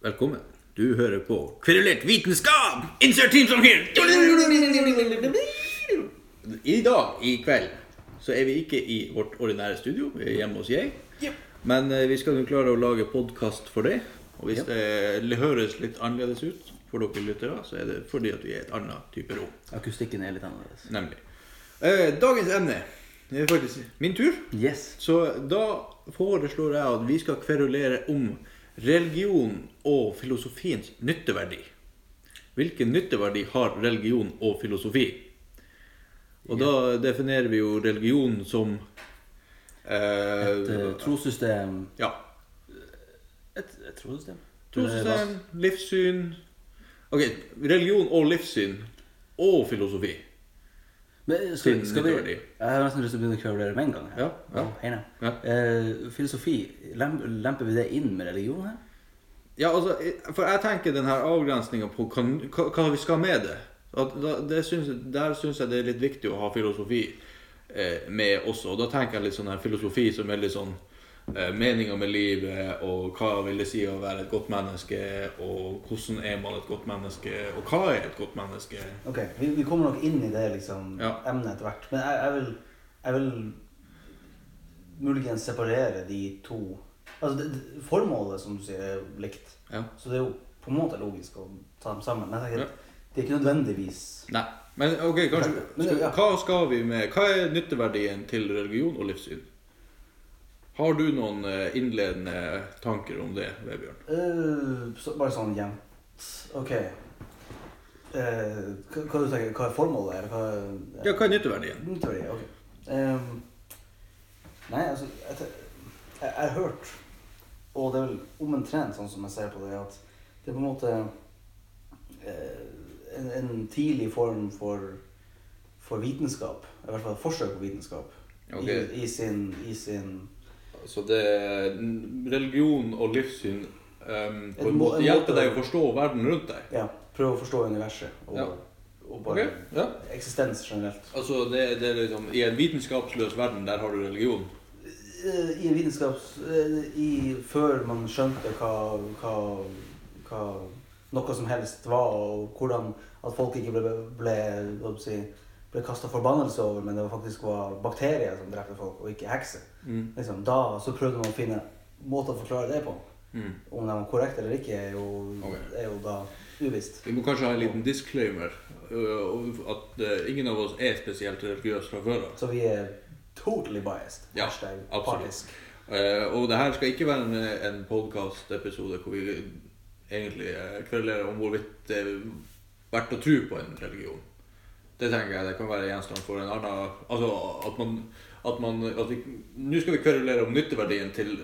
Velkommen. Du hører på Kverulert vitenskap! Insert team song here! I dag, i kveld, så er vi ikke i vårt ordinære studio. Vi er hjemme hos jeg. Men eh, vi skal jo klare å lage podkast for det. Og hvis det høres litt annerledes ut for dere lyttere, så er det fordi at vi er et annet type rom. Akustikken er litt annerledes. Nemlig. Eh, dagens emne det er faktisk min tur. Yes. Så da foreslår jeg at vi skal kverulere om religion og filosofiens nytteverdi. Hvilken nytteverdi har religion og filosofi? Og da definerer vi jo religion som eh, Et uh, trossystem Ja. Et, et trossystem? Trossystem, livssyn Ok, religion og livssyn og filosofi. Men skal, skal vi, jeg har nesten lyst til å begynne å kverulere med en gang. her. Ja, ja. hei. Ja. Eh, filosofi, lemper vi det inn med religion her? Ja, altså, for jeg tenker den her avgrensninga på hva, hva, vi skal med det. Da, det synes, der syns jeg det er litt viktig å ha filosofi eh, med også. Og da tenker jeg litt sånn her filosofi som er litt sånn eh, meninga med livet, og hva vil det si å være et godt menneske, og hvordan er man et godt menneske, og hva er et godt menneske? Ok, vi, vi kommer nok inn i det liksom, Ja. emnet etter hvert. Men jeg, jeg, vil, jeg vil muligens separere de to Altså, det, Formålet som du sier, er jo likt. Ja. Så det er jo på en måte logisk å ta dem sammen. Men jeg tenker, Ja. det er ikke nødvendigvis Nei. Men ok, kanskje skal. Hva skal vi med Hva er nytteverdien til religion og livssyn? Har du noen eh, innledende tanker om det, Vebjørn? Eh, så, Bare sånn jevnt. Ok. Uh, hva, hva du tenker Hva er formålet? Eller hva Ja, hva er nytteverdien? Nytteverdi, ok. Um, nei, altså Jeg, jeg, jeg har hørt, og det er vel omtrent sånn som jeg ser på det, at det er på en måte uh, en, en tidlig form for, for vitenskap. I hvert fall et forsøk på vitenskap. Okay. I, i, sin, I sin Så det religion og livssyn um, på En en må- måte hjelper deg å forstå verden rundt deg? Ja, prøve å forstå universet. Og, Ja. og bare okay, ja. eksistens generelt. Altså, det, det er liksom, I en vitenskapsløs verden, der har du religion. Eh, I en vitenskaps... eh, I, før man skjønte hva, hva, hva noe som helst var, og hvordan at folk ikke ble, ble, skal si, ble kasta forbannelse over, men det var faktisk var bakterier som drepte folk, og ikke hekser. Mm. Liksom, da så prøvde man å finne måter å forklare det på. Mm. Om de var korrekte eller ikke, er jo, okay. er jo da uvisst. Vi må kanskje ha en liten disclaimer. øh, At øh, ingen av oss er spesielt religiøse fra før av. Så vi er totally biased. Ja, Hashtag absolutt. partisk. Eh, og det her skal ikke være en, en podkast-episode hvor vi egentlig eh, kverulerer om hvorvidt det er verdt å tro på en religion. Det tenker jeg det kan være gjenstand for en annen Altså at man, at man at vi, Nå skal vi kverulere om nytteverdien til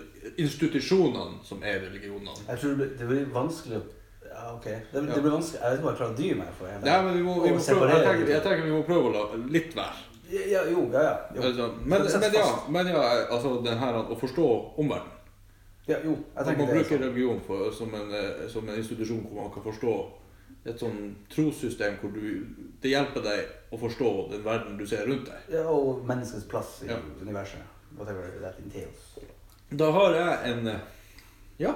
institusjonene som er religionene. Jeg tror det blir, vanskelig Ja, ok. Det, Ja. det blir vanskelig. Jeg vet ikke om jeg klarer å dy meg for. det. Men vi må, vi må prøve, jeg, tenker, jeg tenker vi må prøve å la litt være. Ja, jo, ja, ja. Jo. Altså, men, men ja, men ja altså den her å forstå omverdenen. ja, jo. Jeg tenker man det Man bruker sånn. religion for, som, en, eh, som en institusjon hvor man kan forstå et sånn trossystem hvor du, det hjelper deg å forstå den verden du ser rundt deg. Ja, og menneskets plass i Ja. universet. Whatever that entails. Da har jeg en Ja,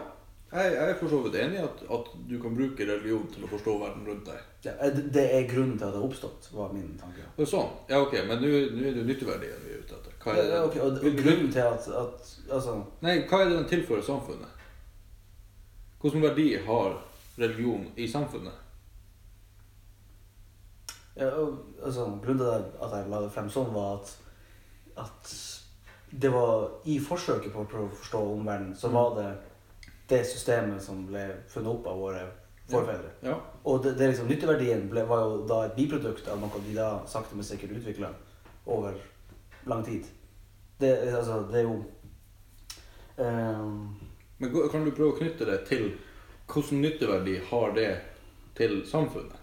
jeg, jeg er for så vidt enig i at, at du kan bruke religion til å forstå verden rundt deg. Ja, eh, det er grunnen til at det har oppstått, var min tanke. Sånn. Ja, ok, men nå er det nytteverdien vi er ute etter. Hva er det? ja, ok, og, og grunnen til at, at Altså Nei, hva er det den tilfører samfunnet? Hvilken verdi har religion i samfunnet? Ja, og, altså, grunnen til at jeg la det frem sånn, var at, at det var i forsøket på å prøve å forstå omverdenen, så var det det systemet som ble funnet opp av våre forfedre. Ja. Og det, det liksom, nytteverdien ble, var jo da et biprodukt av noe de da sakte, men sikkert utvikla over lang tid. Det, altså, det er jo um... Men kan du prøve å knytte det til hvilken nytteverdi har det til samfunnet?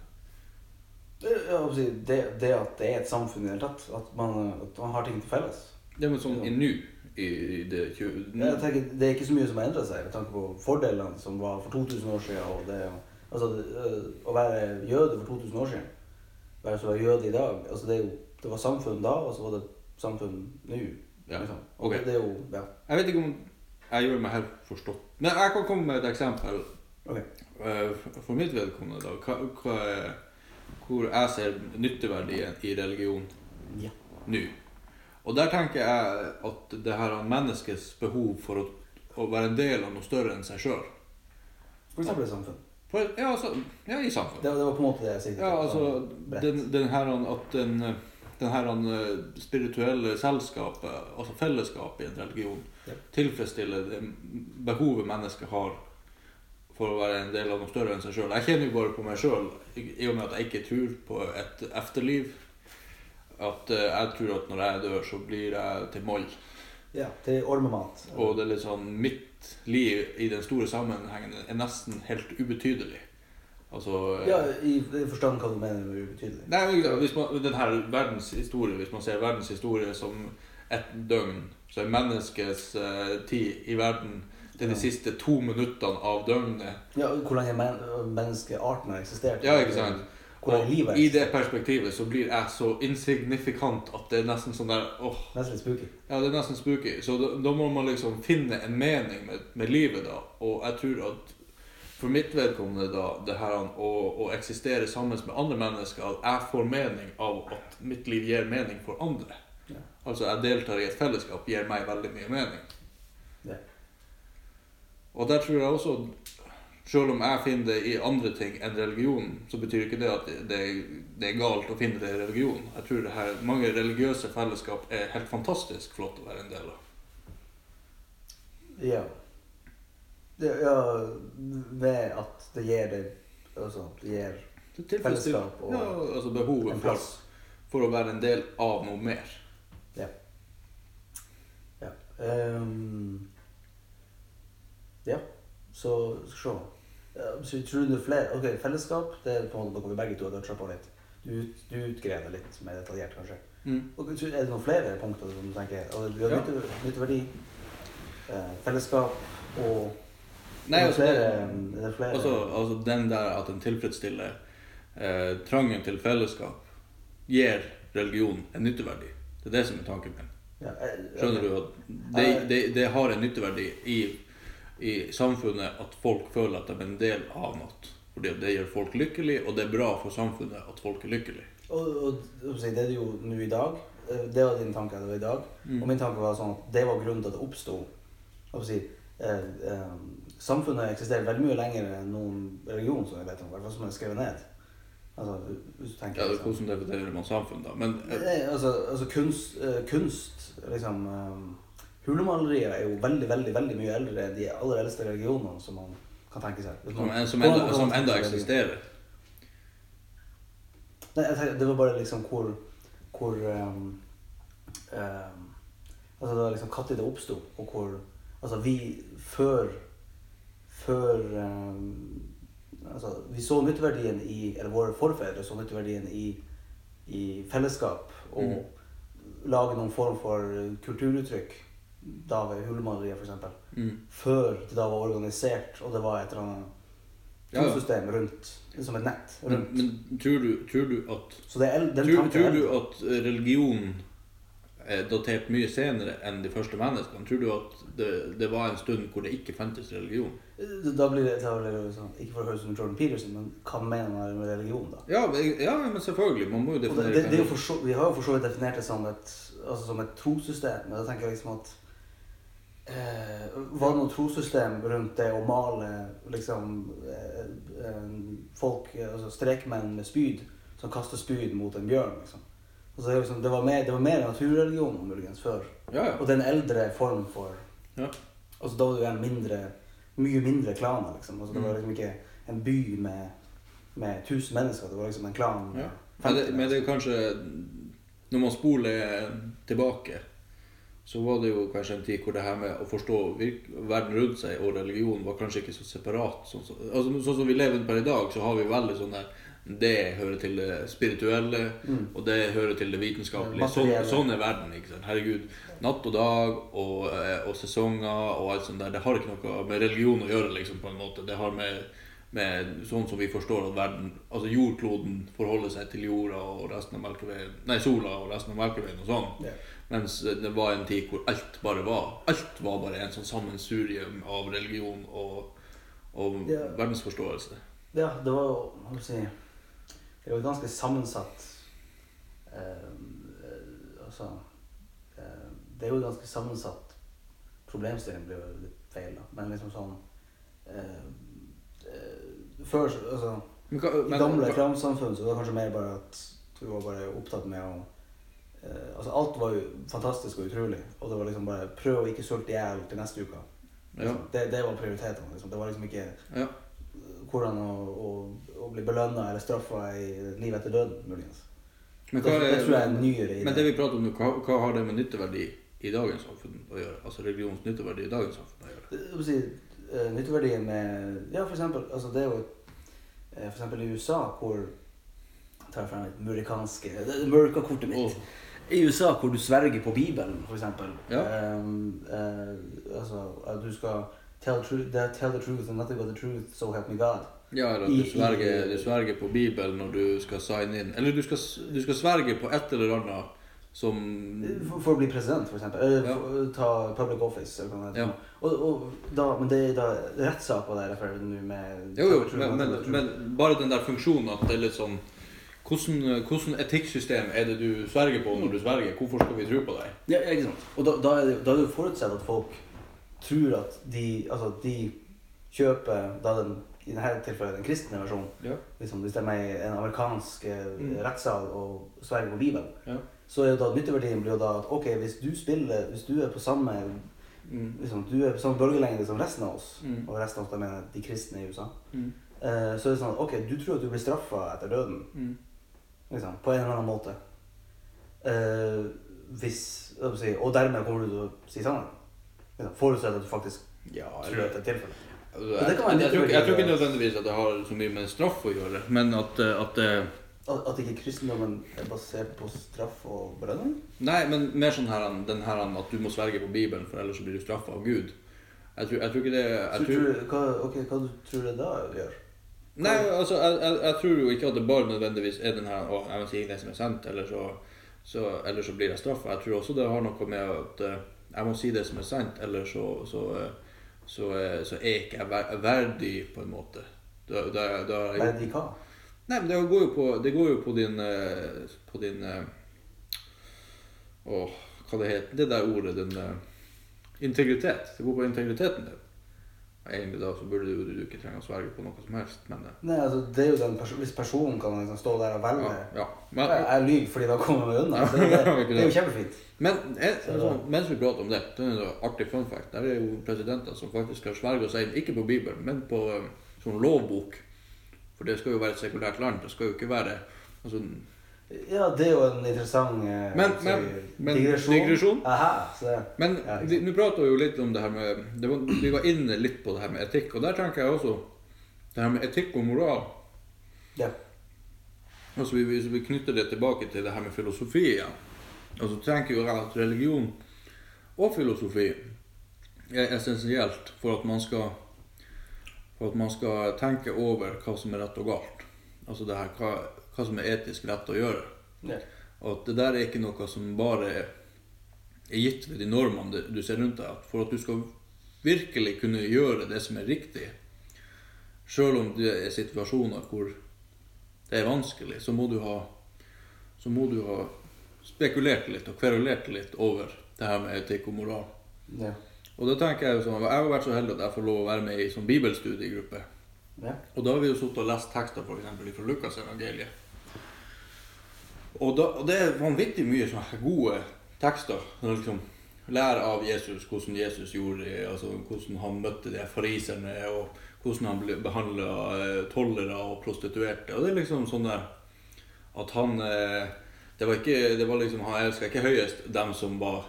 Det, det, det at det er et samfunn i det hele tatt, at man, at man har ting til felles. Det men sånn i nå, i, i det ja, Jeg tenker, Det er ikke så mye som har endra seg med tanke på fordelene som var for 2000 år siden. Og det, altså, å være jøde for 2000 år siden, være som er jøde i dag altså, det, det var samfunn da, og så var det samfunn nå. Ja, Liksom. ok. Og Det er jo, ja. Jeg vet ikke om jeg gjør meg helt forstått. Men jeg kan komme med et eksempel Ok. Eh, For mitt vedkommende, da, hva, hva er, hvor jeg ser nytteverdien i religion Ja. nå. Og der tenker jeg at det her er menneskets behov for å, å være en del av noe større enn seg sjøl. For eksempel i samfunn. Ja, altså, ja, i samfunnet. Det, det var på en måte det jeg siktet Ja, altså, den, den her, at den, den her eh, spirituelle selskapet, altså fellesskapet i en religion, Ja. tilfredsstiller det behovet mennesket har for å være en del av noe større enn seg sjøl. Jeg kjenner jo bare på meg sjøl, i og med at jeg ikke tror på et efterliv, at eh, jeg tror at når jeg dør, så blir jeg til moll. Ja, til ormemat. Og det er litt sånn Mitt liv i den store sammenhengen er nesten helt ubetydelig. Altså Ja, i, forstand hva du mener med ubetydelig. Nei, men hvis man, den her verdens historie, hvis man ser verdens historie som et døgn, så er menneskets eh, tid i verden til de Ja. siste to minuttene av døgnet. Ja, hvor lenge men, menneskearten har eksistert. Ja, ikke sant? Og livet er. i det perspektivet så blir jeg så insignifikant at det er nesten sånn der åh, Nesten litt spooky. ja, det er nesten spooky. Så da, da må man liksom finne en mening med, med livet, da. Og jeg tror at for mitt vedkommende, da, det her å, å eksistere sammen med andre mennesker, at jeg får mening av at mitt liv gir mening for andre. Ja. Altså jeg deltar i et fellesskap, gir meg veldig mye mening. Ja. Og der tror jeg også selv om jeg finner det i andre ting enn religion, så betyr ikke det at det, det er galt å finne det i religion. Jeg tror det her, mange religiøse fellesskap er helt fantastisk flott å være en del av. Ja. Det, ja, ved at det gir deg Altså, det gir Det Fellesskap og ja, altså behovet en for, plass. for å være en del av noe mer. Ja. Ehm, ja. Så skal vi se. Så tror du flere Ok, fellesskap, det er på en måte noe vi begge to har toucha på litt. Du, du utgrener litt mer detaljert, kanskje. Mm. Og Er det noen flere punkter som du tenker og Vi har Ja. nytteverdi, eh, fellesskap og Nei, altså, flere, det, er flere altså, altså den der at den tilfredsstiller eh, trangen til fellesskap, gir religion en nytteverdi. Det er det som er tanken min. ja, jeg, Skjønner ok. du at det, det, det har en nytteverdi i, i samfunnet at folk føler at de er en del av noe. Fordi det gjør folk lykkelig, og det er bra for samfunnet at folk er lykkelige. Og, og, det er det jo nå i dag. Eh, Det var din tanke i dag. Mm. Og min tanke var sånn at det var grunnen til at det oppsto. Si, eh, eh, samfunnet eksisterer veldig mye lenger enn noen religion som jeg vet om, i hvert fall som er skrevet ned. Altså, hvis du tenker Ja, liksom- Hvordan definerer man samfunn, da? Men eh, altså, altså kunst, kunst liksom Hulemalerier er jo veldig veldig, veldig mye eldre enn de aller eldste religionene som man kan tenke seg. Som, som, enda, som enda eksisterer. Nei, jeg tenker, det var bare liksom hvor, hvor um, um, Altså det var liksom når det oppsto, og hvor Altså vi før Før um, Altså vi så nytteverdien i Eller våre forfedre så nytteverdien i, i fellesskap og mm. lage noen form for kulturuttrykk. Da ved hulemaleriet, f.eks. Mm. Før det da var organisert, og det var et eller annet Ja, trosystem rundt. Som et nett Men, rundt. men tror, du, tror du at Så det den tror, tror du at religion er datert mye senere enn de første menneskene? Tror du at det, det var en stund hvor det ikke fantes religion? Da blir det, da blir det sånn, ikke for å høres ut som Jordan Peterson, men hva mener man med religion, da? Ja, men- ja men selvfølgelig. Man må jo definere det, det, det jo for så, vi har jo for så vidt definert det som et, altså som et trossystem, men da tenker jeg liksom at eh, Var det noe trossystem rundt det å male liksom eh, eh, folk, altså strekmenn med spyd, som kaster spyd mot en bjørn, liksom? Altså, det, liksom, det, var mer, det var mer naturreligion muligens før. Ja, ja. Og det er en eldre form for Ja. Altså da var det jo en mindre, mye mindre klaner, liksom. Altså, det var Mm. liksom ikke en by med, med 1000 mennesker, det var liksom en klan Ja. 50 Men, det, men det er kanskje Når man spoler tilbake, så var det jo kanskje en tid hvor det her med å forstå verden rundt seg og religion var kanskje ikke så separat. Sånn som, altså, sånn som vi lever per i dag, så har vi veldig sånn der Det hører til det spirituelle, Mm. og det hører til det vitenskapelige. Ja, Sånn, sånn er verden. ikke sant? Herregud. Natt og dag og, eh, og sesonger og alt sånt der. Det har ikke noe med religion å gjøre, liksom, på en måte. Det har med med sånn som vi forstår at verden, altså jordkloden forholder seg til jorda og resten av Melkeveien, nei, sola og resten av Melkeveien og sånn. Yeah. Mens det var en tid hvor alt bare var. Alt var bare en sånn sammensurium av religion og, og yeah. verdensforståelse. Ja, det var jo hva skal jeg si, Det var jo ganske sammensatt eh, Altså eh, Det er jo ganske sammensatt problemstilling, blir jo litt feil, da. Men liksom sånn eh, Før altså, Men, men, I gamle kramsamfunn så var det kanskje mer bare at du var bare opptatt med å eh, Altså alt var jo fantastisk og utrolig, og det var liksom bare prøv å ikke sulte i hjel til neste uke. ja, Liksom. Det, det var prioritetene. Liksom. Det var liksom ikke ja. hvordan å, å, å bli belønna eller straffa i livet etter døden, muligens. Men, Det, hva det er- tror jeg er nyere idé. men det vi prater om nå, hva, hva har det med nytteverdi i dagens samfunn å gjøre? Altså religions nytteverdi i dagens samfunn å gjøre? Eh, nytteverdien med Ja, for eksempel. Altså, det er jo uh, For eksempel i USA, hvor tar jeg frem et amerikanske det America-kortet mitt. Oh. I USA, hvor du sverger på Bibelen, for eksempel. Ja. Um, uh, altså, at du skal tell, tru- tell the truth and nothing but the truth, so help me God. Ja, eller at du sverger, du sverger på Bibelen når du skal signe inn. Eller du skal, du skal sverge på et eller annet som For, for å bli president, for eksempel. Eller Ja. for, ta public office. Eller noe Ja. Og, og da, men det er da rettssaker refererer nå med Jo, jo, men, men, men bare den der funksjonen at det er litt sånn hvordan, hvordan etikksystem er det du sverger på når du sverger? Hvorfor skal vi tro på deg? Ja, ikke sant. Og da, da, er det, da er det jo forutsett at folk tror at de, altså, de kjøper da den, i dette tilfellet den kristne versjonen. Ja. Liksom, hvis de er i en amerikansk eh, Mm. rettssal og sverger på Bibelen, Ja. så er jo da nytteverdien blir jo da at ok, hvis du spiller, hvis du er på samme Mm. liksom, du er på samme bølgelengde som resten av oss, Mm. og resten av oss da mener de kristne i USA, Mm. Uh, så er sånn ok, du tror at du blir straffa etter døden, Mm. liksom, på en eller annen måte. Uh, hvis, si, og dermed kommer du til å si sannheten. Liksom, Forutsett at du faktisk Ja, tror at det er tilfellet. Jeg, Men jeg, det jeg, ikke- jeg tror ikke nødvendigvis at det har så mye med straff å gjøre, men at, eh, at At, ikke kristendommen er basert på straff og belønning? Nei, men mer sånn her, den her at du må sverge på Bibelen, for ellers blir du straffa av Gud. Jeg tror, jeg tror ikke det jeg tror, tror, hva, ok, hva du det da gjør? Nei, altså, jeg, jeg, jeg tror jo ikke at det bare nødvendigvis er den her Å, jeg må si det som er sant, eller så, så, eller så blir jeg straffa. Jeg tror også det har noe med at eh, jeg må si det som er sant, eller så, så, eh, så, eh, så er ikke jeg ver- verdig, på en måte. Da, da, da, er jeg Verdi hva? Nei, men det går jo på, det går jo på din eh, På din Å, Åh, hva det heter Det der ordet, den eh, Integritet. Det går på integriteten din. Egentlig da så burde du, du ikke trenge å sverge på noe som helst, men det. Nei, altså, det er jo den perso hvis personen kan liksom stå der og velge ja, ja. Men, Jeg, jeg lyver fordi da kommer meg unna. Så det, det, det er jo kjempefint. men jeg, Så- mens vi prater om det, det er en sånn artig fun fact. Der er jo presidenter som faktisk har sverget seg inn, ikke på Bibelen, men på eh, sånn lovbok. For det skal jo være et sekulært land. Det skal jo ikke være altså, Ja, det er jo en interessant eh, Men- men- men digresjon. digresjon? Aha, så. Men Ja, nå prater vi jo litt om det her med det var, Vi var inne litt på det her med etikk, og der tenker jeg også det her med etikk og moral. Ja. Altså vi, Hvis vi knytter det tilbake til det her med filosofi igjen, og så tenker jo at religion og filosofi er essensielt for at man skal for at man skal tenke over hva som er rett og galt. Altså det her, hva, hva som er etisk rett å gjøre. Ja. Og at det der er ikke noe som bare er er gitt ved de normene du- ser rundt deg. At For at du skal virkelig kunne gjøre det som er riktig, selv om det er situasjoner hvor det er vanskelig, så må du ha, så må du ha spekulert litt og kverulert litt over det her med etikk og moral. Ja. Og da tenker Jeg jo sånn, jeg har vært så heldig at jeg får lov å være med i sånn bibelstudiegruppe. Ja. Og da har vi jo sittet og lest tekster for eksempel fra Lukas evangeliet. Og, da, og det er vanvittig mye sånne gode tekster. Liksom lærer av Jesus hvordan Jesus gjorde det, altså hvordan han møtte de fariserne, og hvordan han behandla tollere og prostituerte. Og det er liksom sånn der at han eh, Det var ikke det var liksom, Han elska ikke høyest dem som var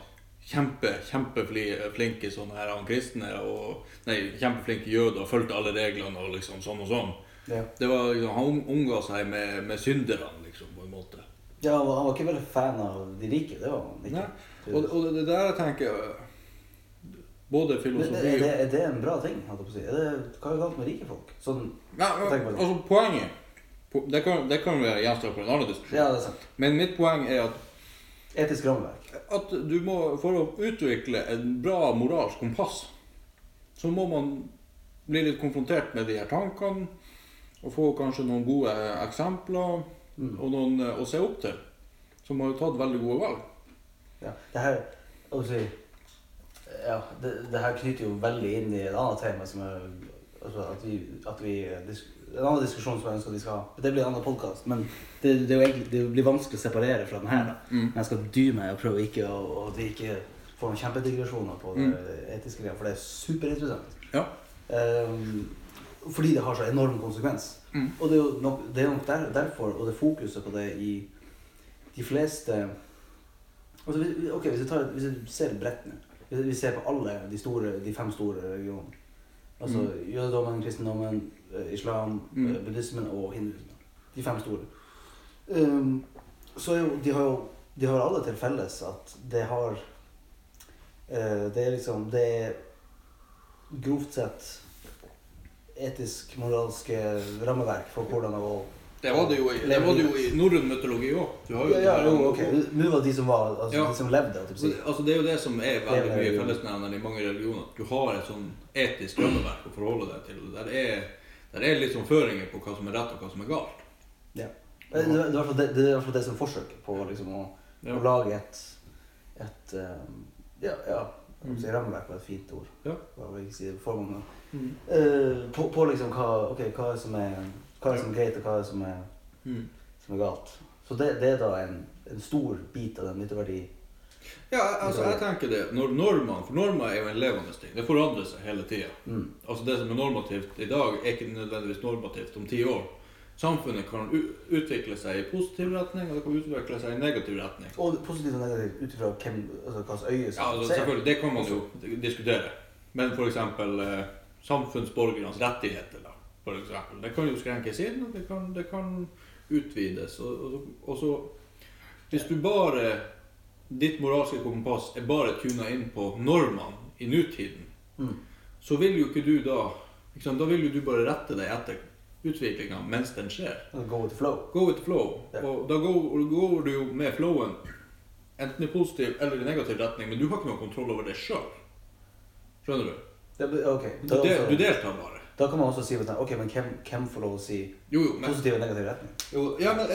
kjempe, kjempeflinke sånne her kristne og Nei, kjempeflinke jøder og fulgte alle reglene og liksom sånn og sånn. Ja. Det var, liksom, han omga seg med, med synderne, liksom, på en måte. ja, han var- ikke veldig fan av de rike. Det var han ikke. Og, og det der jeg tenker Både filosofi er, det, er det en bra ting? holdt jeg på å si? Er det, hva er galt med rike folk? Sånn, ja, på altså, Poenget po- Det kan, det kan være gjenstand for en annen diskusjon. ja, det er sant. Men mitt poeng er at, Etisk rammeverk. At du må, for å utvikle en bra moralsk kompass, så må man bli litt konfrontert med de her tankene. Og få kanskje noen gode eksempler Mm. og noen eh, å se opp til. Som har jo tatt veldig gode valg. Ja, det her si, ja, det, det her knytter jo veldig inn i et annet tema som er altså at vi, at vi disk, En annen diskusjon som jeg ønsker at vi skal ha. Det blir en annen podkast, men det, det, egentlig, det blir vanskelig å separere fra den her. da. Mm. Men jeg skal dy meg og prøve ikke å, at vi ikke får noen kjempedigresjoner på det etiske greia, for det er superinteressant. Ja. Um, fordi det har så enorm konsekvens. Mm. Og det er jo nok, det er nok der, derfor, og det fokuset på det i de fleste altså, Ok, hvis vi, tar, hvis vi ser bredt nå. Hvis vi ser på alle de, store, de fem store religionene. Altså Mm. jødedommen, kristendommen, eh, islam, Mm. eh, buddhismen og hinduismen. De fem store. Um, så jo, de har jo de har alle til felles at det har uh, Det er liksom Det er grovt sett etisk, moralske rammeverk for hvordan å Det var det jo i, det var det jo i norrøn mytologi òg. Ja, ja, okay. ok. Nå var det de som var Altså Ja. de som levde, det, altså det er jo det som er veldig mye fellesnevner i mange religioner. Du har et sånn etisk rammeverk å forholde deg til. Der er, der er litt sånn føringer på hva som er rett og hva som er galt. Ja. Det, er i hvert fall det, som er forsøket på liksom, å, å lage et, et eh, Ja, ja Mm. rammeverk var et fint ord. Ja. Hva vil jeg si det for mange Mm. uh, på, på liksom hva, okay, hva som er, hva er som er greit, og hva er som er, Mm. som er galt. Så det, det er da en, en stor bit av den nytteverdi. Ja, altså jeg tenker det. Når normene, For normer er jo en levende ting. Det forandrer seg hele tida. Mm. Altså det som er normativt i dag, er ikke nødvendigvis normativt om ti år. Samfunnet kan utvikle seg i positiv retning, og det kan utvikle seg i negativ retning. Og positivt og negativt ut ifra hvem, altså, hvilket øye Ja, som altså, ser. selvfølgelig, Det kan man jo diskutere. Men f.eks. Eh, samfunnsborgernes rettigheter. da, for eksempel. Det kan jo skrenkes inn, og det kan, det kan utvides. Og, og, og så Hvis du bare Ditt moralske kompass er bare tuna inn på normene i nutiden, Mm. så vil jo ikke du da sant, Da vil jo du bare rette deg etter utviklinga mens den skjer. Go with flow. Go with flow. Yeah. Og da går, går du jo med flowen enten i positiv eller i negativ retning, men du har ikke noe kontroll over det sjøl. Skjønner du? Det, okay. del, du deltar bare. Da kan man også si at, ok, men hvem, hvem får lov å si Jo, jo, men, positiv og negativ retning? jo ja, men,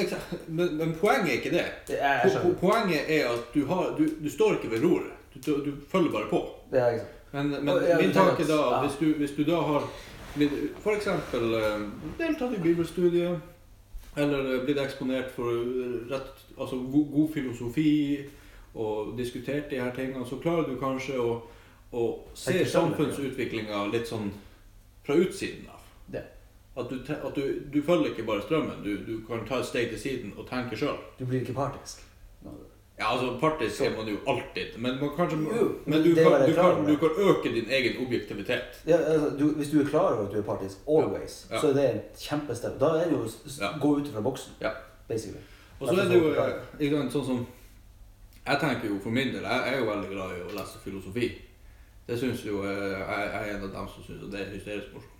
men, men poenget er ikke det. Det er, Po poenget er at du, har, du, du står ikke ved roret. Du, du, følger bare på. Det er ikke sant. Men, men Og, ja, min tanke da, ja. hvis du, hvis du da har f.eks. deltatt i bibelstudiet, eller eh, blitt eksponert for eh, rett, altså god, god filosofi og diskutert de her tingene, så klarer du kanskje å, å se samfunnsutviklinga litt sånn fra utsiden av. Det. At, du, at du, du følger ikke bare strømmen, du, du kan ta et steg til siden og tenke sjøl. Du blir ikke partisk. Ja, altså Partisk er man jo alltid, men, man kanskje, Jo, men du, kan, du, kan, du kan øke din egen objektivitet. Ja, altså, du, hvis du er klar over at du er partisk, always, Ja. så er det en kjempestep. Da er det jo å Ja. gå ut fra boksen, Ja. basically. Og så er det jo eh, sånn som Jeg tenker jo for min del, jeg er jo veldig glad i å lese filosofi. Det syns jo eh, jeg, jeg er en av dem som syns det er hysterisk morsomt.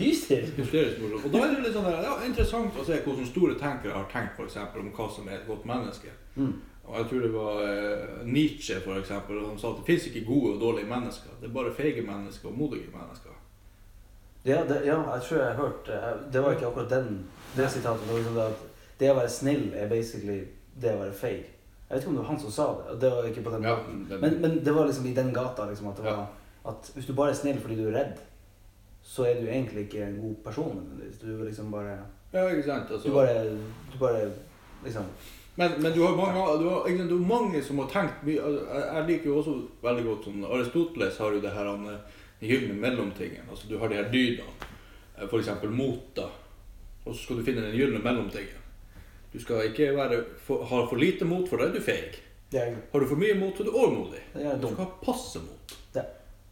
Hysterisk. Hysterisk morsomt. Og da er det litt sånn der, ja, interessant å se hvordan store tenkere har tenkt for eksempel, om hva som er et godt menneske. Mm. Og jeg tror det var eh, Nietzsche for eksempel, som sa at det fins ikke gode og dårlige mennesker. Det er bare feige mennesker og modige mennesker. Ja, det, ja, jeg tror jeg har hørt Det var ikke akkurat den, det sitatet. Det, var liksom det, at det å være snill er basically det å være feig. Jeg vet ikke om det var han som sa det. Det var ikke på den Ja, måten. den- Men, men det var liksom i den gata liksom, at, det Ja. at hvis du bare er snill fordi du er redd, så er du egentlig ikke en god person. Du er liksom bare Ja, ikke sant? Altså, Du bare, du bare liksom Men, men du har mange, du har, ikke du har mange som har tenkt mye Jeg liker jo også veldig godt sånn Aristoteles har jo det her han, eh, gylne mellomtingen. Altså du har de her dydene. f.eks. For eksempel mot, da. Og så skal du finne den gylne mellomtingen. Du skal ikke være for, ha for lite mot, for da er du feig. Er Har du for mye mot, så er du overmodig. Er Du skal ha passe mot.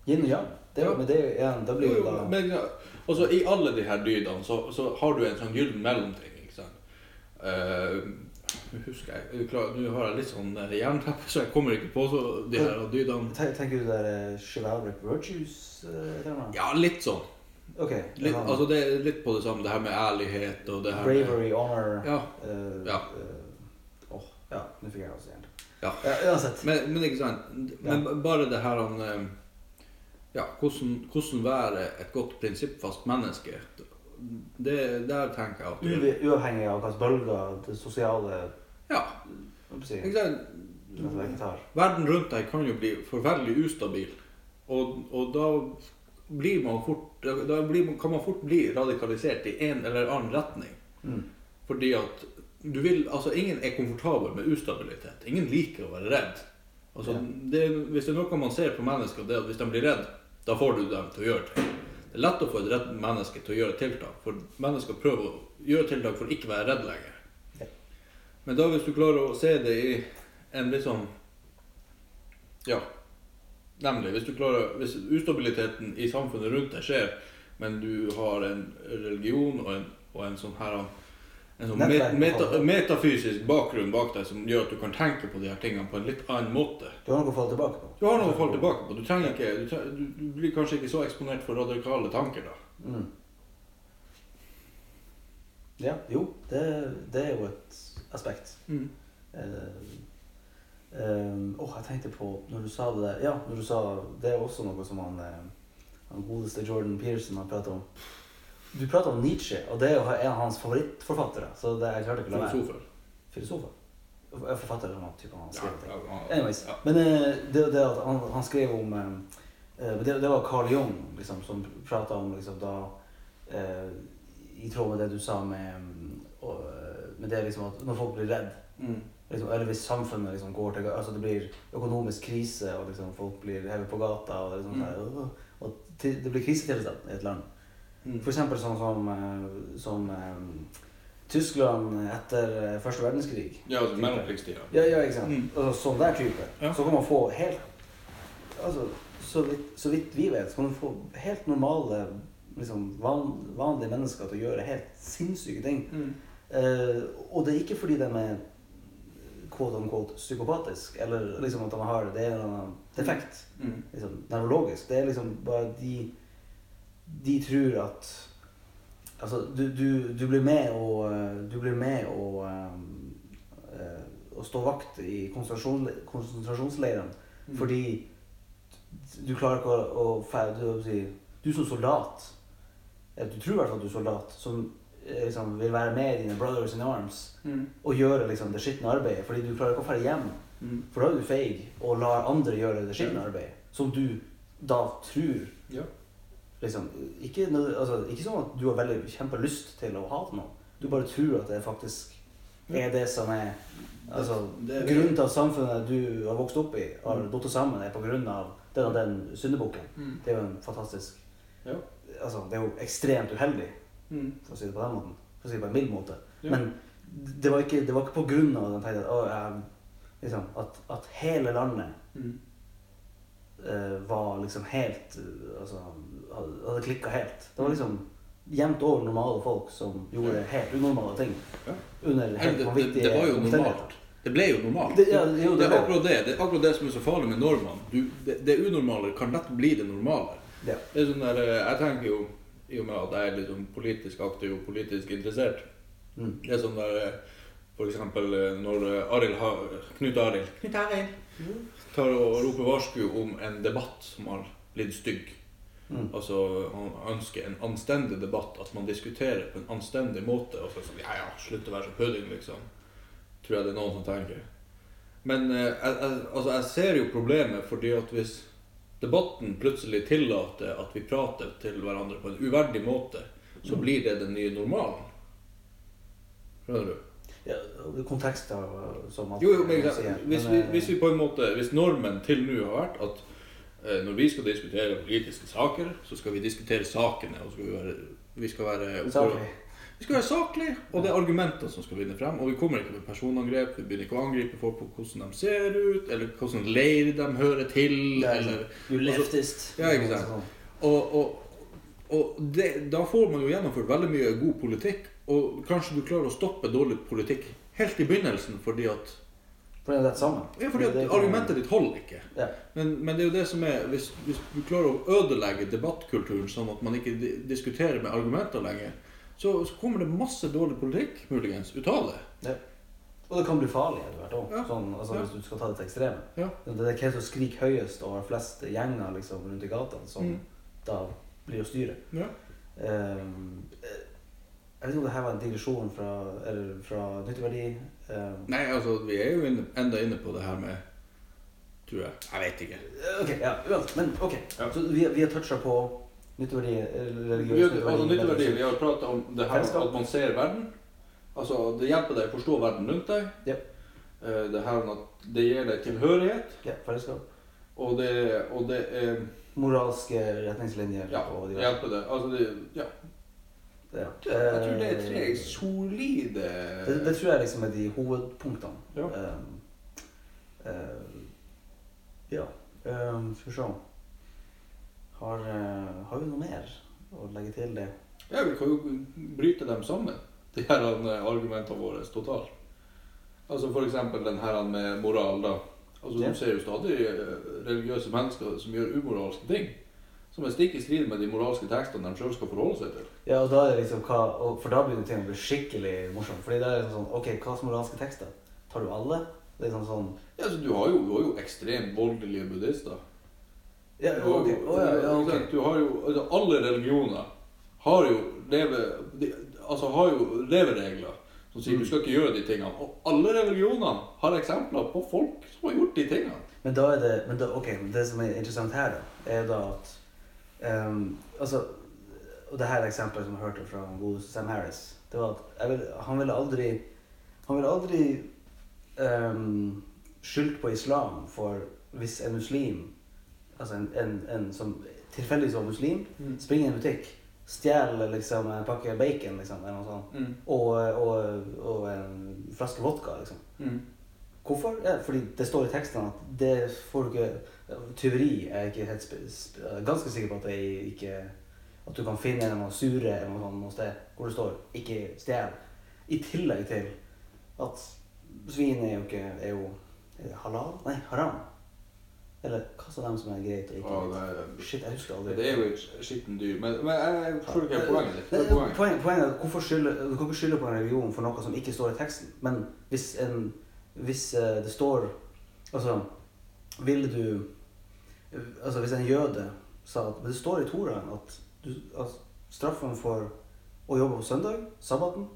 yin og yang. Det, Ja. Men det, er jo- ja, da blir Jo, da men, ja, altså, I alle de her dydene så, så har du en sånn gyllen mellomting. ikke sant? Uh, husker jeg, klar, Nå har jeg litt sånn eh, jernteppe, så jeg kommer ikke på så, de her dydene. Tenker du det der uh, chivalric virtues? Uh. Ja, litt sånn. Ok. Litt, ja. altså, det er litt på det samme, det her med ærlighet og det her med Bravery, honor Ja. Uh, Ja. Uh, åh, ja, nå fikk jeg også hjernen. Ja. Uansett. Men, men ikke sant. Men bare det her han eh, ja, hvordan, hvordan være et godt prinsippfast menneske. Det, der tenker jeg at Uvi- Uavhengig av hvilke bølger det sosiale Ja, si, ikke sant? Verden rundt deg kan jo bli forferdelig ustabil. Og, og da blir man fort Da blir kan man fort bli radikalisert i en eller annen retning. Mm. Fordi at du vil Altså, ingen er komfortabel med ustabilitet. Ingen liker å være redd. Altså, det, hvis det er noe man ser på mennesker, det er at hvis de blir redd, da får du dem til å gjøre ting. Det er lett å få et redd menneske til å gjøre tiltak, for mennesker prøver å gjøre tiltak for å ikke være redd lenger. Men da hvis du klarer å se det i en litt sånn Ja, nemlig. Hvis du klarer Hvis ustabiliteten i samfunnet rundt deg skjer, men du har en religion og en, og en sånn her en sånn Nettverk, met, meta, metafysisk bakgrunn bak deg som gjør at du kan tenke på de her tingene på en litt annen måte. Du har noe å falle tilbake på. Du har noe å falle tilbake på. Du, trenger ikke, du, trenger, du, du blir kanskje ikke så eksponert for radikale tanker da. Mm. Ja, jo, det, det er jo et aspekt. Eh, eh, åh, jeg tenkte på når du sa det der Ja, når du sa Det er også noe som han, eh, han godeste Jordan Pearson har pratet om. Du prater om Nietzsche, og det er jo en av hans favorittforfattere. Så det jeg klarte ikke å la være. Filosofer. Forfatter eller noe type han skrev ting. ja, ja. Anyways. Ja. Men uh, det, det at han, han skrev om eh, det, det var Carl Jung liksom, som prata om liksom, da uh, I tråd med det du sa med, mm, med det liksom at når folk blir redd Mm. Liksom, Eller hvis samfunnet liksom går til Altså det blir økonomisk krise, og liksom folk blir hevet på gata, og, liksom, Mm. sånn og til, det blir krisetilstand i et land. Mm. For eksempel sånn som, eh, som eh, Tyskland etter første verdenskrig. Ja, altså mellomkrigstida. Ja, ja, ikke sant? Mm. Altså, sånn der type. Ja. Så kan man få helt Altså, så vidt, så vidt vi vet, så kan man få helt normale, liksom van, vanlige mennesker til å gjøre helt sinnssyke ting. Mm. Uh, og det er ikke fordi de er quote unquote psykopatisk, eller liksom at han har det er en defekt, Mm. liksom, nevrologisk. Det er liksom bare de De tror at Altså, du, du, du blir med og eh, Du blir med og eh, eh, å stå vakt i konsentrasjon, konsentrasjonsleirene Mm. fordi du klarer ikke å, å du, si, du som soldat eller Du tror i hvert fall at du er soldat som eh, liksom, vil være med dine brothers in arms Mm. og gjøre liksom, det skitne arbeidet. Fordi du klarer ikke å dra hjem, Mm. for da er du feig og lar andre gjøre det skitne arbeidet. Som du da tror Ja. liksom, ikke, altså, ikke sånn at du har veldig kjempelyst til å hate noe. Du bare tror at det faktisk er det som er altså, Det- det- Grunnen til at samfunnet du har vokst opp i, har Mm. datt sammen, er på grunn av den og den syndebukken. Mm. Det er jo en fantastisk Ja. Altså, det er jo ekstremt uheldig, Mm. for å si det på den måten. For å si det på en mild måte. Ja. Men det var ikke, det var ikke på grunn av at de at, å, jeg, liksom, at, at hele landet Mm. eh, var liksom helt eh, Altså hadde, klikka helt. Det var liksom jevnt over normale folk som gjorde helt unormale ting. Ja. Under helt det, det, det var jo normalt. Det ble jo normalt. Det, ja, jo, Det det er akkurat det. Det er akkurat det som er så farlig med normene. Det, det unormale kan lett bli det normale. Ja. Det er sånn der, eh, jeg tenker jo, i og med at jeg er sånn politisk aktiv og politisk interessert Mm. Det er sånn der eh, For eksempel eh, når Aril Ha... har Knut Arild Knut Arild tar og roper varsku om en debatt som har blitt stygg. Mm. Altså, Han ønsker en anstendig debatt, at man diskuterer på en anstendig måte. Og så sånn, ja ja, slutt å være så pudding, liksom. Tror jeg det er noen som tenker. Men eh, jeg, jeg, altså, jeg ser jo problemet fordi at hvis debatten plutselig tillater at vi prater til hverandre på en uverdig måte, så Mm. blir det den nye normalen. Skjønner du? Ja, er kontekster som at, Jo, jo, men hvis, vi, eh, hvis vi på en måte Hvis normen til nå har vært at eh, når vi skal diskutere politiske saker, så skal vi diskutere sakene. og vi, være, vi skal være Saklig. Vi skal være saklige, og det er argumentene som skal vinne frem. Og vi kommer ikke med personangrep. Vi begynner ikke å angripe folk på hvordan de ser ut, eller hvordan leir de hører til. Er eller... sånn, You leftist. Ja, ikke sant. Og, og, og det, da får man jo gjennomført veldig mye god politikk, og kanskje du klarer å stoppe dårlig politikk helt i begynnelsen fordi at fordi det er det samme. ja, fordi at argumentet ditt holder ikke. Ja. Men, men det er jo det som er hvis, hvis du klarer å ødelegge debattkulturen sånn at man ikke diskuterer med argumenter lenger, så, så kommer det masse dårlig politikk muligens ut av det. Ja. Og det kan bli farlig etter hvert òg, Ja. sånn, altså, Ja. hvis du skal ta det til ekstreme. Ja. Det er hvem som skriker høyest og har flest gjenger liksom, rundt i gatene, som Mm. da blir å styre. Ja. Ehm, eh, jeg vet ikke om det her var en digresjon fra, eller fra nytteverdi. Um, Nei, altså, vi er jo inne, enda inne på det her med Tror jeg. Jeg vet ikke. Eh, Ok, ja. Men ok. Ja. Så vi, vi har toucha på nytteverdi, religiøs Vi har, altså, nytteverdi, vi har pratet om det her Fellesskap. at man ser verden. Altså, Det hjelper deg å forstå verden rundt deg. Ja. Eh, Det her det gir deg tilhørighet. Ja, fellesskap. Og det, og det er Moralske retningslinjer. Ja, og det diverse. hjelper deg. Altså, det, ja. Ja. Jeg tror det er tre Eh, solide Det, det tror jeg liksom er de hovedpunktene. Ja. Um, uh, ja. Um, skal vi se. Har, eh, har vi noe mer å legge til det? Ja, vi kan jo bryte dem sammen, de her eh, argumentene våre, totalt. Altså for eksempel den her med moral, da. Altså Ja. Du ser jo stadig eh, religiøse mennesker som gjør umoralske ting. Som er stikk i strid med de moralske tekstene de sjøl skal forholde seg til. Ja, og da er det liksom hva, For da blir det å bli skikkelig morsomt. Fordi da er det sånn Ok, hva slags moralske tekster? Tar du alle? Det er sånn sånn Ja, så Du har jo, du har jo ekstremt voldelige buddhister. Ja, Du har jo- ja, ja, ikke Du har jo, altså Alle religioner har jo leve, de, altså har jo leveregler som sier Mm. du skal ikke gjøre de tingene. Og alle religionene har eksempler på folk som har gjort de tingene. Men da er det men da, Ok, det som er interessant her, da, er da at um, Altså Og det her eksempelet som jeg hørte fra godeste Sam Harris, det var at vil, han ville aldri Han ville aldri um, skyldt på islam for hvis en muslim, altså en, en, en som tilfeldigvis var muslim, springer i en butikk, stjeler liksom en pakke bacon liksom, eller noe sånt, Mm. og, og, og en flaske vodka, liksom. Mm. Hvorfor? Ja, fordi det står i teksten at det får du ikke Tyveri er ikke helt ganske sikker på at det ikke At du kan finne noe sure eller noe sånt noe sted hvor det står 'ikke stjel'. I tillegg til at svin er jo ikke er jo er halal? Nei, haram. Eller hva sa dem som er greit og ikke Ja, greit? det, Shit, jeg husker aldri. det er jo et skittent dyr. Men, men jeg, jeg forstår ikke poenget ditt. Poenget? Poenget, poenget er at hvorfor skylde, Du kan ikke skylde på en religion for noe som ikke står i teksten. Men hvis, en, hvis eh, det står Altså, ville du Altså, hvis en jøde sa at Men det står i Toraen at, du, at straffen for å jobbe på søndag, sabbaten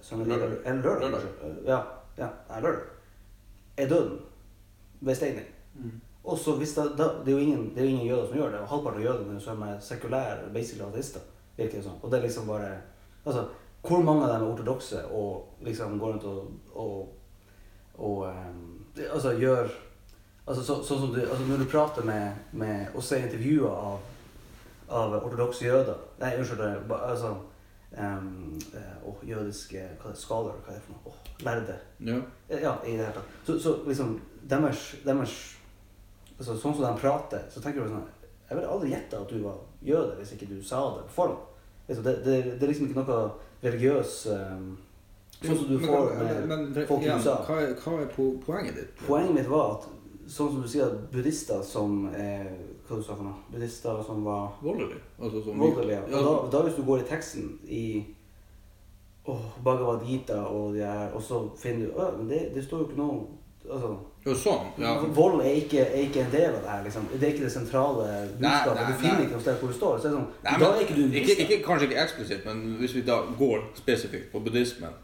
som søndag, Lørdag. Eller, lørdag. Lørdag. Eh, Ja, ja, lørdag. Er døden ved steining. Mm. Og så hvis det, da, det, er jo ingen, det er ingen jøder som gjør det, og halvparten av jødene som er sekulære, basically ateister, virker det som. Og det er liksom bare Altså, hvor mange av dem er ortodokse og liksom går rundt og, og, og um, altså gjør Altså så, sånn som du Altså når du prater med, med og ser intervjuer av, av ortodokse jøder Nei, unnskyld, det altså um, åh, jødiske hva det, scholar, hva er det for noe? Åh, lærde. Ja. Ja, i det hele tatt. Så, så liksom deres, deres altså, Sånn som de prater, så tenker du sånn Jeg ville aldri gjetta at du var jøde hvis ikke du sa det på forhånd. Det, det, det er liksom ikke noe religiøs um, Sånn som du Men- får med men, folk i USA. Hva hva er po- poenget ditt? Poenget mitt var at sånn som du sier, at buddhister som er Hva du sa for noe? Buddhister som var Voldelige. Altså, som voldelige. Ja, da, da hvis du går i teksten i oh, Bhagavad Gita og de her, og så finner du oh, men det, det står jo ikke noe Altså ja, sånn. Ja. Vold er ikke, er ikke en del av det her. liksom. Det er ikke det sentrale budskapet. nei, du finner nei. ikke noe sted hvor du står. Så er det sånn, Nei, da er ikke du en ikke, ikke, Kanskje ikke eksplisitt, men hvis vi da går spesifikt på buddhismen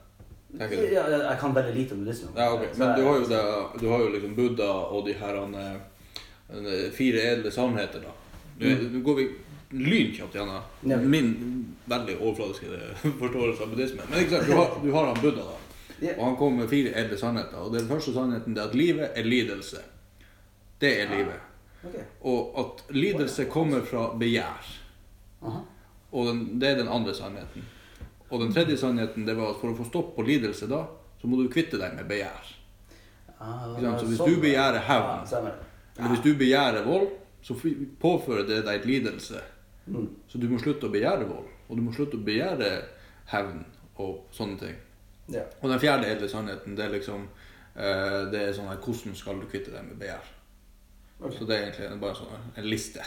tenker du? ja, jeg, kan veldig lite om buddhismen. Ja, okay. Men du har jo, det, du har jo liksom Buddha og de her han, eh, fire edle sannheter, da. Nå nå går vi lynkjapt gjennom min veldig overfladiske forståelse av buddhismen. Men ikke sant, du har, du har han Buddha, da. Ja. Og han kom med fire edle sannheter. Og den første sannheten er at livet er lidelse. Det er livet. Okay. Og at lidelse kommer fra begjær. Aha. Og den, det er den andre sannheten. Og den tredje sannheten det var at for å få stopp på lidelse da, så må du kvitte deg med begjær. Ah, Så hvis sånn, du begjærer hevn, stemmer. eller hvis du begjærer vold, så påfører det deg et lidelse. Mm. Så du må slutte å begjære vold, og du må slutte å begjære hevn og sånne ting. Ja. Og den fjerde edle sannheten, det er liksom uh, det er sånn her, hvordan skal du kvitte deg med begjær? Okay. Så det er egentlig bare sånn en liste.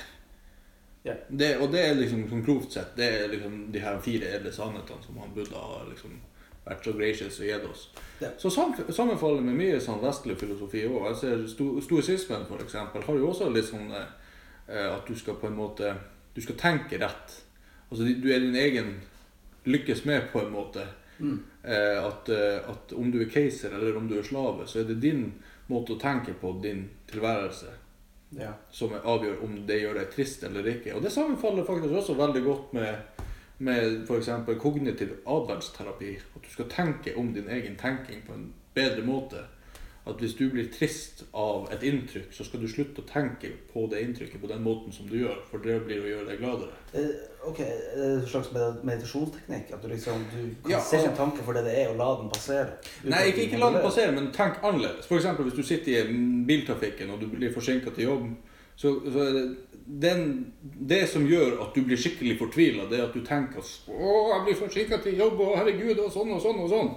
Ja. Det, og det er liksom sånn grovt sett, det er liksom de her fire edle sannhetene som han Buddha har liksom vært så gracious og gitt oss. Ja. Så sam, sammenfaller med mye sånn vestlig filosofi òg. Jeg ser sto, Stoisismen for eksempel, har jo også litt sånn uh, at du skal på en måte Du skal tenke rett. Altså du er din egen lykkes med, på en måte. Mm. Eh, at, eh, at om du er keiser eller om du er slave, så er det din måte å tenke på, din tilværelse, Ja. som avgjør om det gjør deg trist eller ikke. Og det sammenfaller faktisk også veldig godt med, med f.eks. kognitiv atferdsterapi. At du skal tenke om din egen tenking på en bedre måte. At hvis du blir trist av et inntrykk, så skal du slutte å tenke på det inntrykket på den måten som du gjør, for det blir å gjøre deg gladere. Eh, Ok, er det en slags med- meditasjonsteknikk? At du liksom du kan Ja, se altså- en tanke for det det er, og la den passere? Nei, ikke, ikke la den passere, men tenk annerledes. Eksempel hvis du sitter i biltrafikken og du blir forsinka til jobb, så, så er det den, det som gjør at du blir skikkelig fortvila, det er at du tenker at å, jeg blir forsinka til jobb, og herregud, og sånn og sånn og sånn.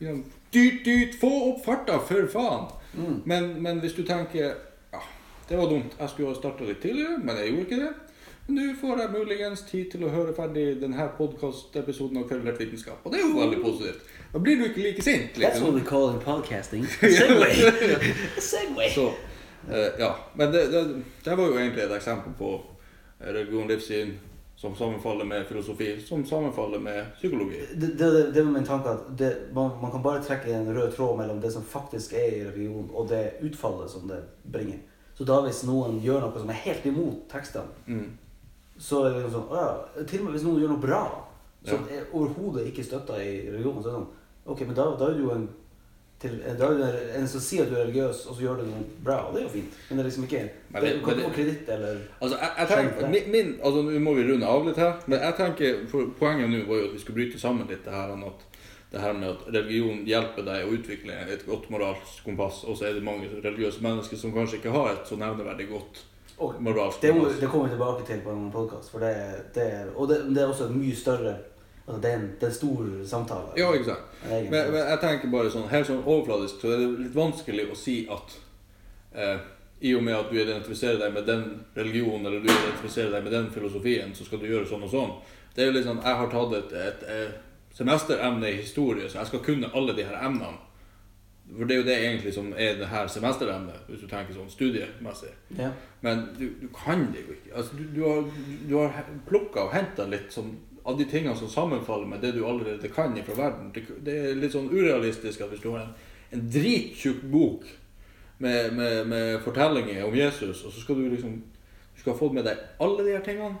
Mm. Dyrt, dyrt, få opp farta, for faen! Mm. Men, men hvis du tenker ja, det var dumt, jeg skulle ha starta litt tidligere, men jeg gjorde ikke det. Nå får jeg muligens tid til å høre ferdig denne podkastepisoden av Kveldert vitenskap. Og det er jo veldig positivt. Da blir du ikke like sint. That's what Liksom. we call in podcasting. Segway. Segway. Så, uh, ja. Men det, det, det var jo egentlig et eksempel på religion, livssyn, som sammenfaller med filosofi, som sammenfaller med psykologi. Det, det, det, det var min tanke at det, man, man kan bare trekke en rød tråd mellom det som faktisk er i religion, og det utfallet som det bringer. Så da hvis noen gjør noe som er helt imot tekstene, Mm. så er det liksom sånn «Å ja, Til og med hvis noen gjør noe bra, som Ja. er overhodet ikke støtta i religionen, så er det sånn Ok, men da, da er du jo en til, du en, som sier at du er religiøs, og så gjør du noe bra. Og det er jo fint. Men det er liksom ikke Men det, det- Du kan ikke få kreditt eller Altså, jeg, jeg tenker, min, min, altså Nå må vi runde av litt her, men jeg tenker, poenget nå var jo at vi skulle bryte sammen litt det her, at, det her med at religion hjelper deg å utvikle et godt moralsk kompass, og så er det mange religiøse mennesker som kanskje ikke har et så nevneverdig godt og moralsk det, kompass. det kommer vi tilbake til på en podkast. Det, det, og det, det er også et mye større altså det, er en, det er en stor samtale. Ja, ikke sant. Men, men jeg tenker bare sånn, helt sånn overfladisk, så er det litt vanskelig å si at eh, i og med at du identifiserer deg med den religionen, eller du identifiserer deg med den filosofien, så skal du gjøre sånn og sånn. Det er jo litt sånn, Jeg har tatt et, et, et semesteremne i historie, så jeg skal kunne alle de her emnene. For det er jo det egentlig som er det her semesteremnet, hvis du tenker sånn studiemessig. ja. Men du, du kan det jo ikke. Altså, du, du har, du har plukka og henta litt sånn, av de tingene som sammenfaller med det du allerede kan fra verden. Det, det er litt sånn urealistisk at hvis du har en, en drittjukk bok med, med, med fortellinger om Jesus, og så skal du liksom Du skal ha fått med deg alle de her tingene.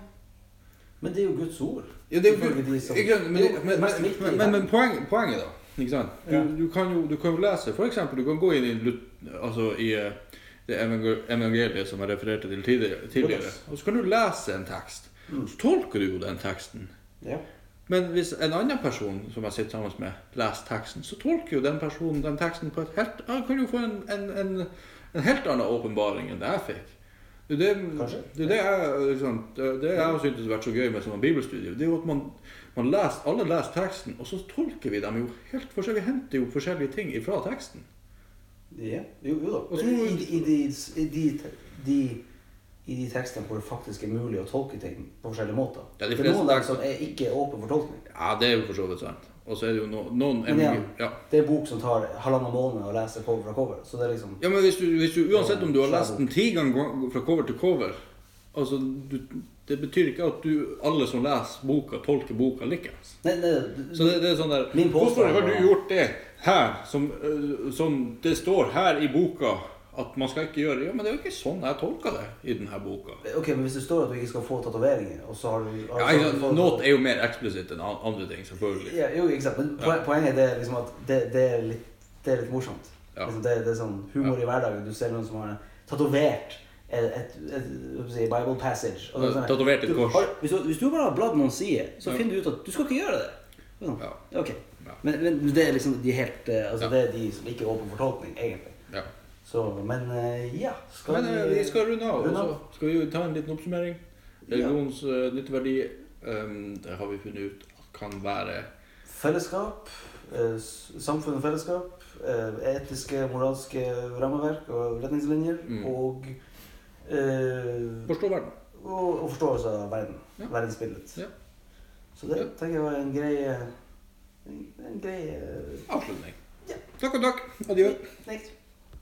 Men det er jo Guds ord. Ja, det er jo de som- ikke men, det men, men, men, men, men poeng, poenget, da. Ikke sant? Du, Ja. du, kan jo, du kan jo lese eksempel, du kan gå inn i, altså, i eh, det evangeliet som jeg refererte til tidligere, tidligere og så kan du lese en tekst. Mm. Så tolker du jo den teksten. Ja. Men hvis en annen person som jeg sitter sammen med, leser teksten, så tolker jo den personen den teksten på et helt Han kan jo få en, en, en, en helt annen åpenbaring enn det jeg fikk. Det er det, det, er det jeg liksom, det, jeg har syntes har vært så gøy med sånn bibelstudier. Det er jo at man, man leser, alle leser teksten, og så tolker vi dem jo helt forskjellig. Vi henter jo forskjellige ting ifra teksten. ja. Jo, jo da. Også, i, I, i, de, i, de, de, I de tekstene hvor det faktisk er mulig å tolke ting på forskjellige måter. Ja, de det er noen der som er ikke åpne for tolkning. Ja, det er jo for så vidt sant. Og så er det jo no, noen Men igjen, ja. Det er en bok som tar halvannen måned å lese cover fra cover. Så det er liksom Ja, men hvis du, hvis du uansett om du har lest den ti ganger fra cover til cover altså, du, Det betyr ikke at du, alle som leser boka, tolker boka likeens. Så det, det er sånn der Hvorfor har du gjort det her, som, øh, som det står her i boka at man skal ikke gjøre? Ja, men det er jo ikke sånn jeg tolker det i denne boka. Ok, men Hvis det står at du ikke skal få tatoveringer, og så har du Ja, altså, ikke sant, fått- er jo mer eksplisitt enn andre ting, selvfølgelig. Ja, jo, ikke sant. Men ja. poenget det er liksom at det, det, er, litt, det er litt morsomt. Ja. Liksom det, det er sånn humor i hverdagen. Du ser noen som har tatovert et, et, et, et, Bible passage. og sånn Tatovert et du kors. har- Hvis du, hvis du bare har bladd noen sider, så Ja. finner du ut at du skal ikke gjøre det. Sånn. Ja. Ok. Ja. Men, men det er liksom de helt eh, Altså Ja. det er de som ikke er åpne for tolkning, egentlig. Så, men eh, ja skal Men vi, vi skal runde av, runde av? skal vi ta en liten oppsummering. Religions ja. nytteverdi, um, det har vi funnet ut at kan være Fellesskap, eh, samfunn og fellesskap, eh, etiske, moralske rammeverk og retningslinjer, Mm. og, eh, Forstå verden. og, og forståelse av verden. Ja. Verdensbildet. Ja. Så det tenker jeg var en grei, eh, en, en grei eh, Avslutning. Ja. Takk og takk. Adjø. Next.